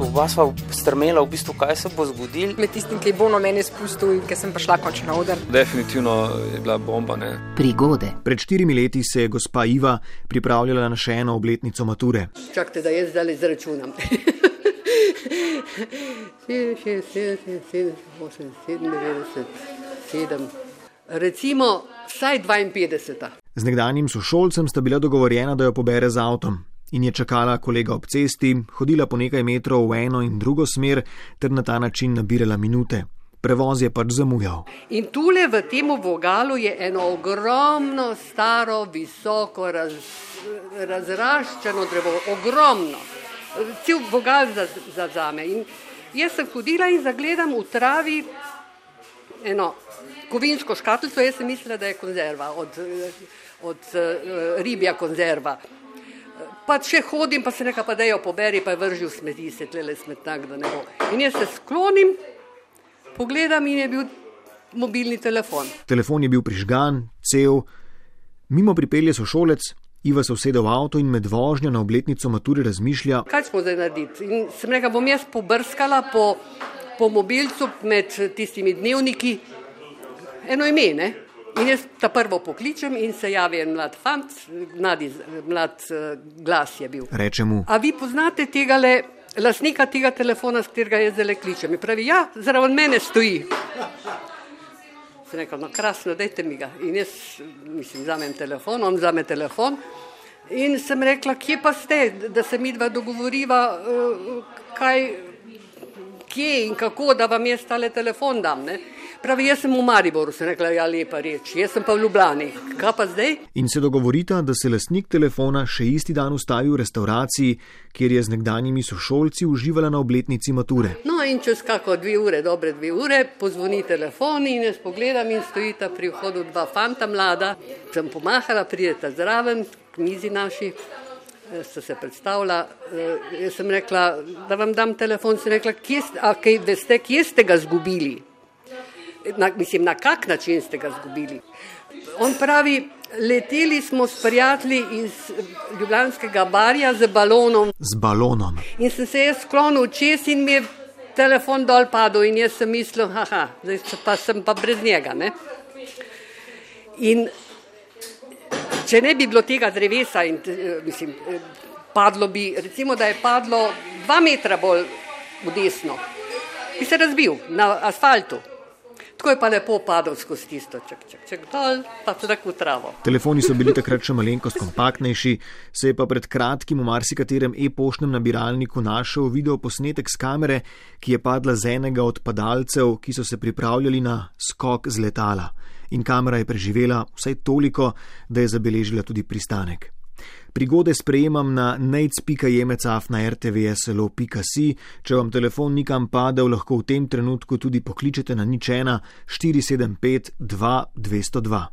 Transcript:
Oba sva strmela, v bistvu, kaj se bo zgodilo. Med tistim, ki je bono meni spustil in ki sem prišla končno na oder. Definitivno je bila bomba. Ne? Prigode. Pred štirimi leti se je gospa Iva pripravljala na še eno obletnico mature. Čakajte, da jaz zdaj izračunam. 7, recimo vsaj 52. Z nekdanjim sošolcem sta bila dogovorjena, da jo pobere z avtom. In je čakala kolega ob cesti, hodila po nekaj metrov v eno in drugo smer, ter na ta način nabirala minute. Prevoz je pač zamujal. In tule v tem vogalu je eno ogromno, staro, visoko, raz, razraščeno drevo, ogromno. Cel vogal za, za zame. In jaz sem hodila in zagledam v travi eno kovinsko škatlico, jaz sem mislila, da je konzerva, od, od uh, ribja konzerva. Pa če hodim, pa se nekaj pa dejo poberi, pa je vržil smeti, se tlele smetnak, da ne bo. In jaz se sklonim, pogledam in je bil mobilni telefon. Telefon je bil prižgan, cel, mimo pripelje sošolec. Iva se usede v avto in med vožnjo na obletnico mature razmišlja, kaj smo zdaj narediti. In sem rekla, bom jaz pobrskala po, po mobilcu med tistimi dnevniki, eno ime. Ne? In jaz ta prvo pokličem in se javi en mlad fant, mladi, mlad uh, glas je bil. Reče mu: A vi poznate tega le, lasnika tega telefona, s katerega jaz zdaj kličem? In pravi, ja, zraven mene stoji. Sem rekel, no krasno, dajte mi ga. In jaz, mislim, vzamem telefon, on vzame telefon. In sem rekla, kje pa ste, da se mi dva dogovoriva, uh, kaj, kje in kako, da vam jaz tale telefon dam. Ne? Pravi, jaz sem v Mariboru, sem rekla, ja, lepa reč, jaz sem pa v Ljubljani. Kaj pa zdaj? In se dogovorita, da se lasnik telefona še isti dan ustavi v restauraciji, kjer je z nekdanjimi sošolci uživala na obletnici mature. No, in čez kako dve ure, dobre dve ure, pozvoni telefon in jaz pogledam in stojita pri vhodu dva fanta mlada. Sem pomahala, prideta zraven, k mizi naši. Sta se predstavila, jaz sem rekla, da vam dam telefon. Sem rekla, kje a kaj veste, kje ste ga zgubili? Na, mislim, na kak način ste ga zgubili. On pravi, leteli smo s prijatelji iz Ljubljanskega barja z balonom. Z balonom. In sem se jaz sklonil čez in mi je telefon dol padel in jaz sem mislil, haha, zdaj pa sem pa brez njega. Ne? In če ne bi bilo tega drevesa in mislim, padlo bi, recimo, da je padlo dva metra bolj v desno, bi se razbil na asfaltu. Tako je pa lepo padal skozi tisto, ček, ček, ček, dol, pa tudi v travo. Telefoni so bili takrat še malenkost kompaktnejši, se je pa pred kratkim v marsikaterem e-poštnem nabiralniku našel video posnetek z kamere, ki je padla z enega od padalcev, ki so se pripravljali na skok z letala. In kamera je preživela vsaj toliko, da je zabeležila tudi pristanek. Prigode sprejemam na nec.jemecaf na rtvslo.si. Če vam telefon nikam padel, lahko v tem trenutku tudi pokličete na nič ena 475 2202.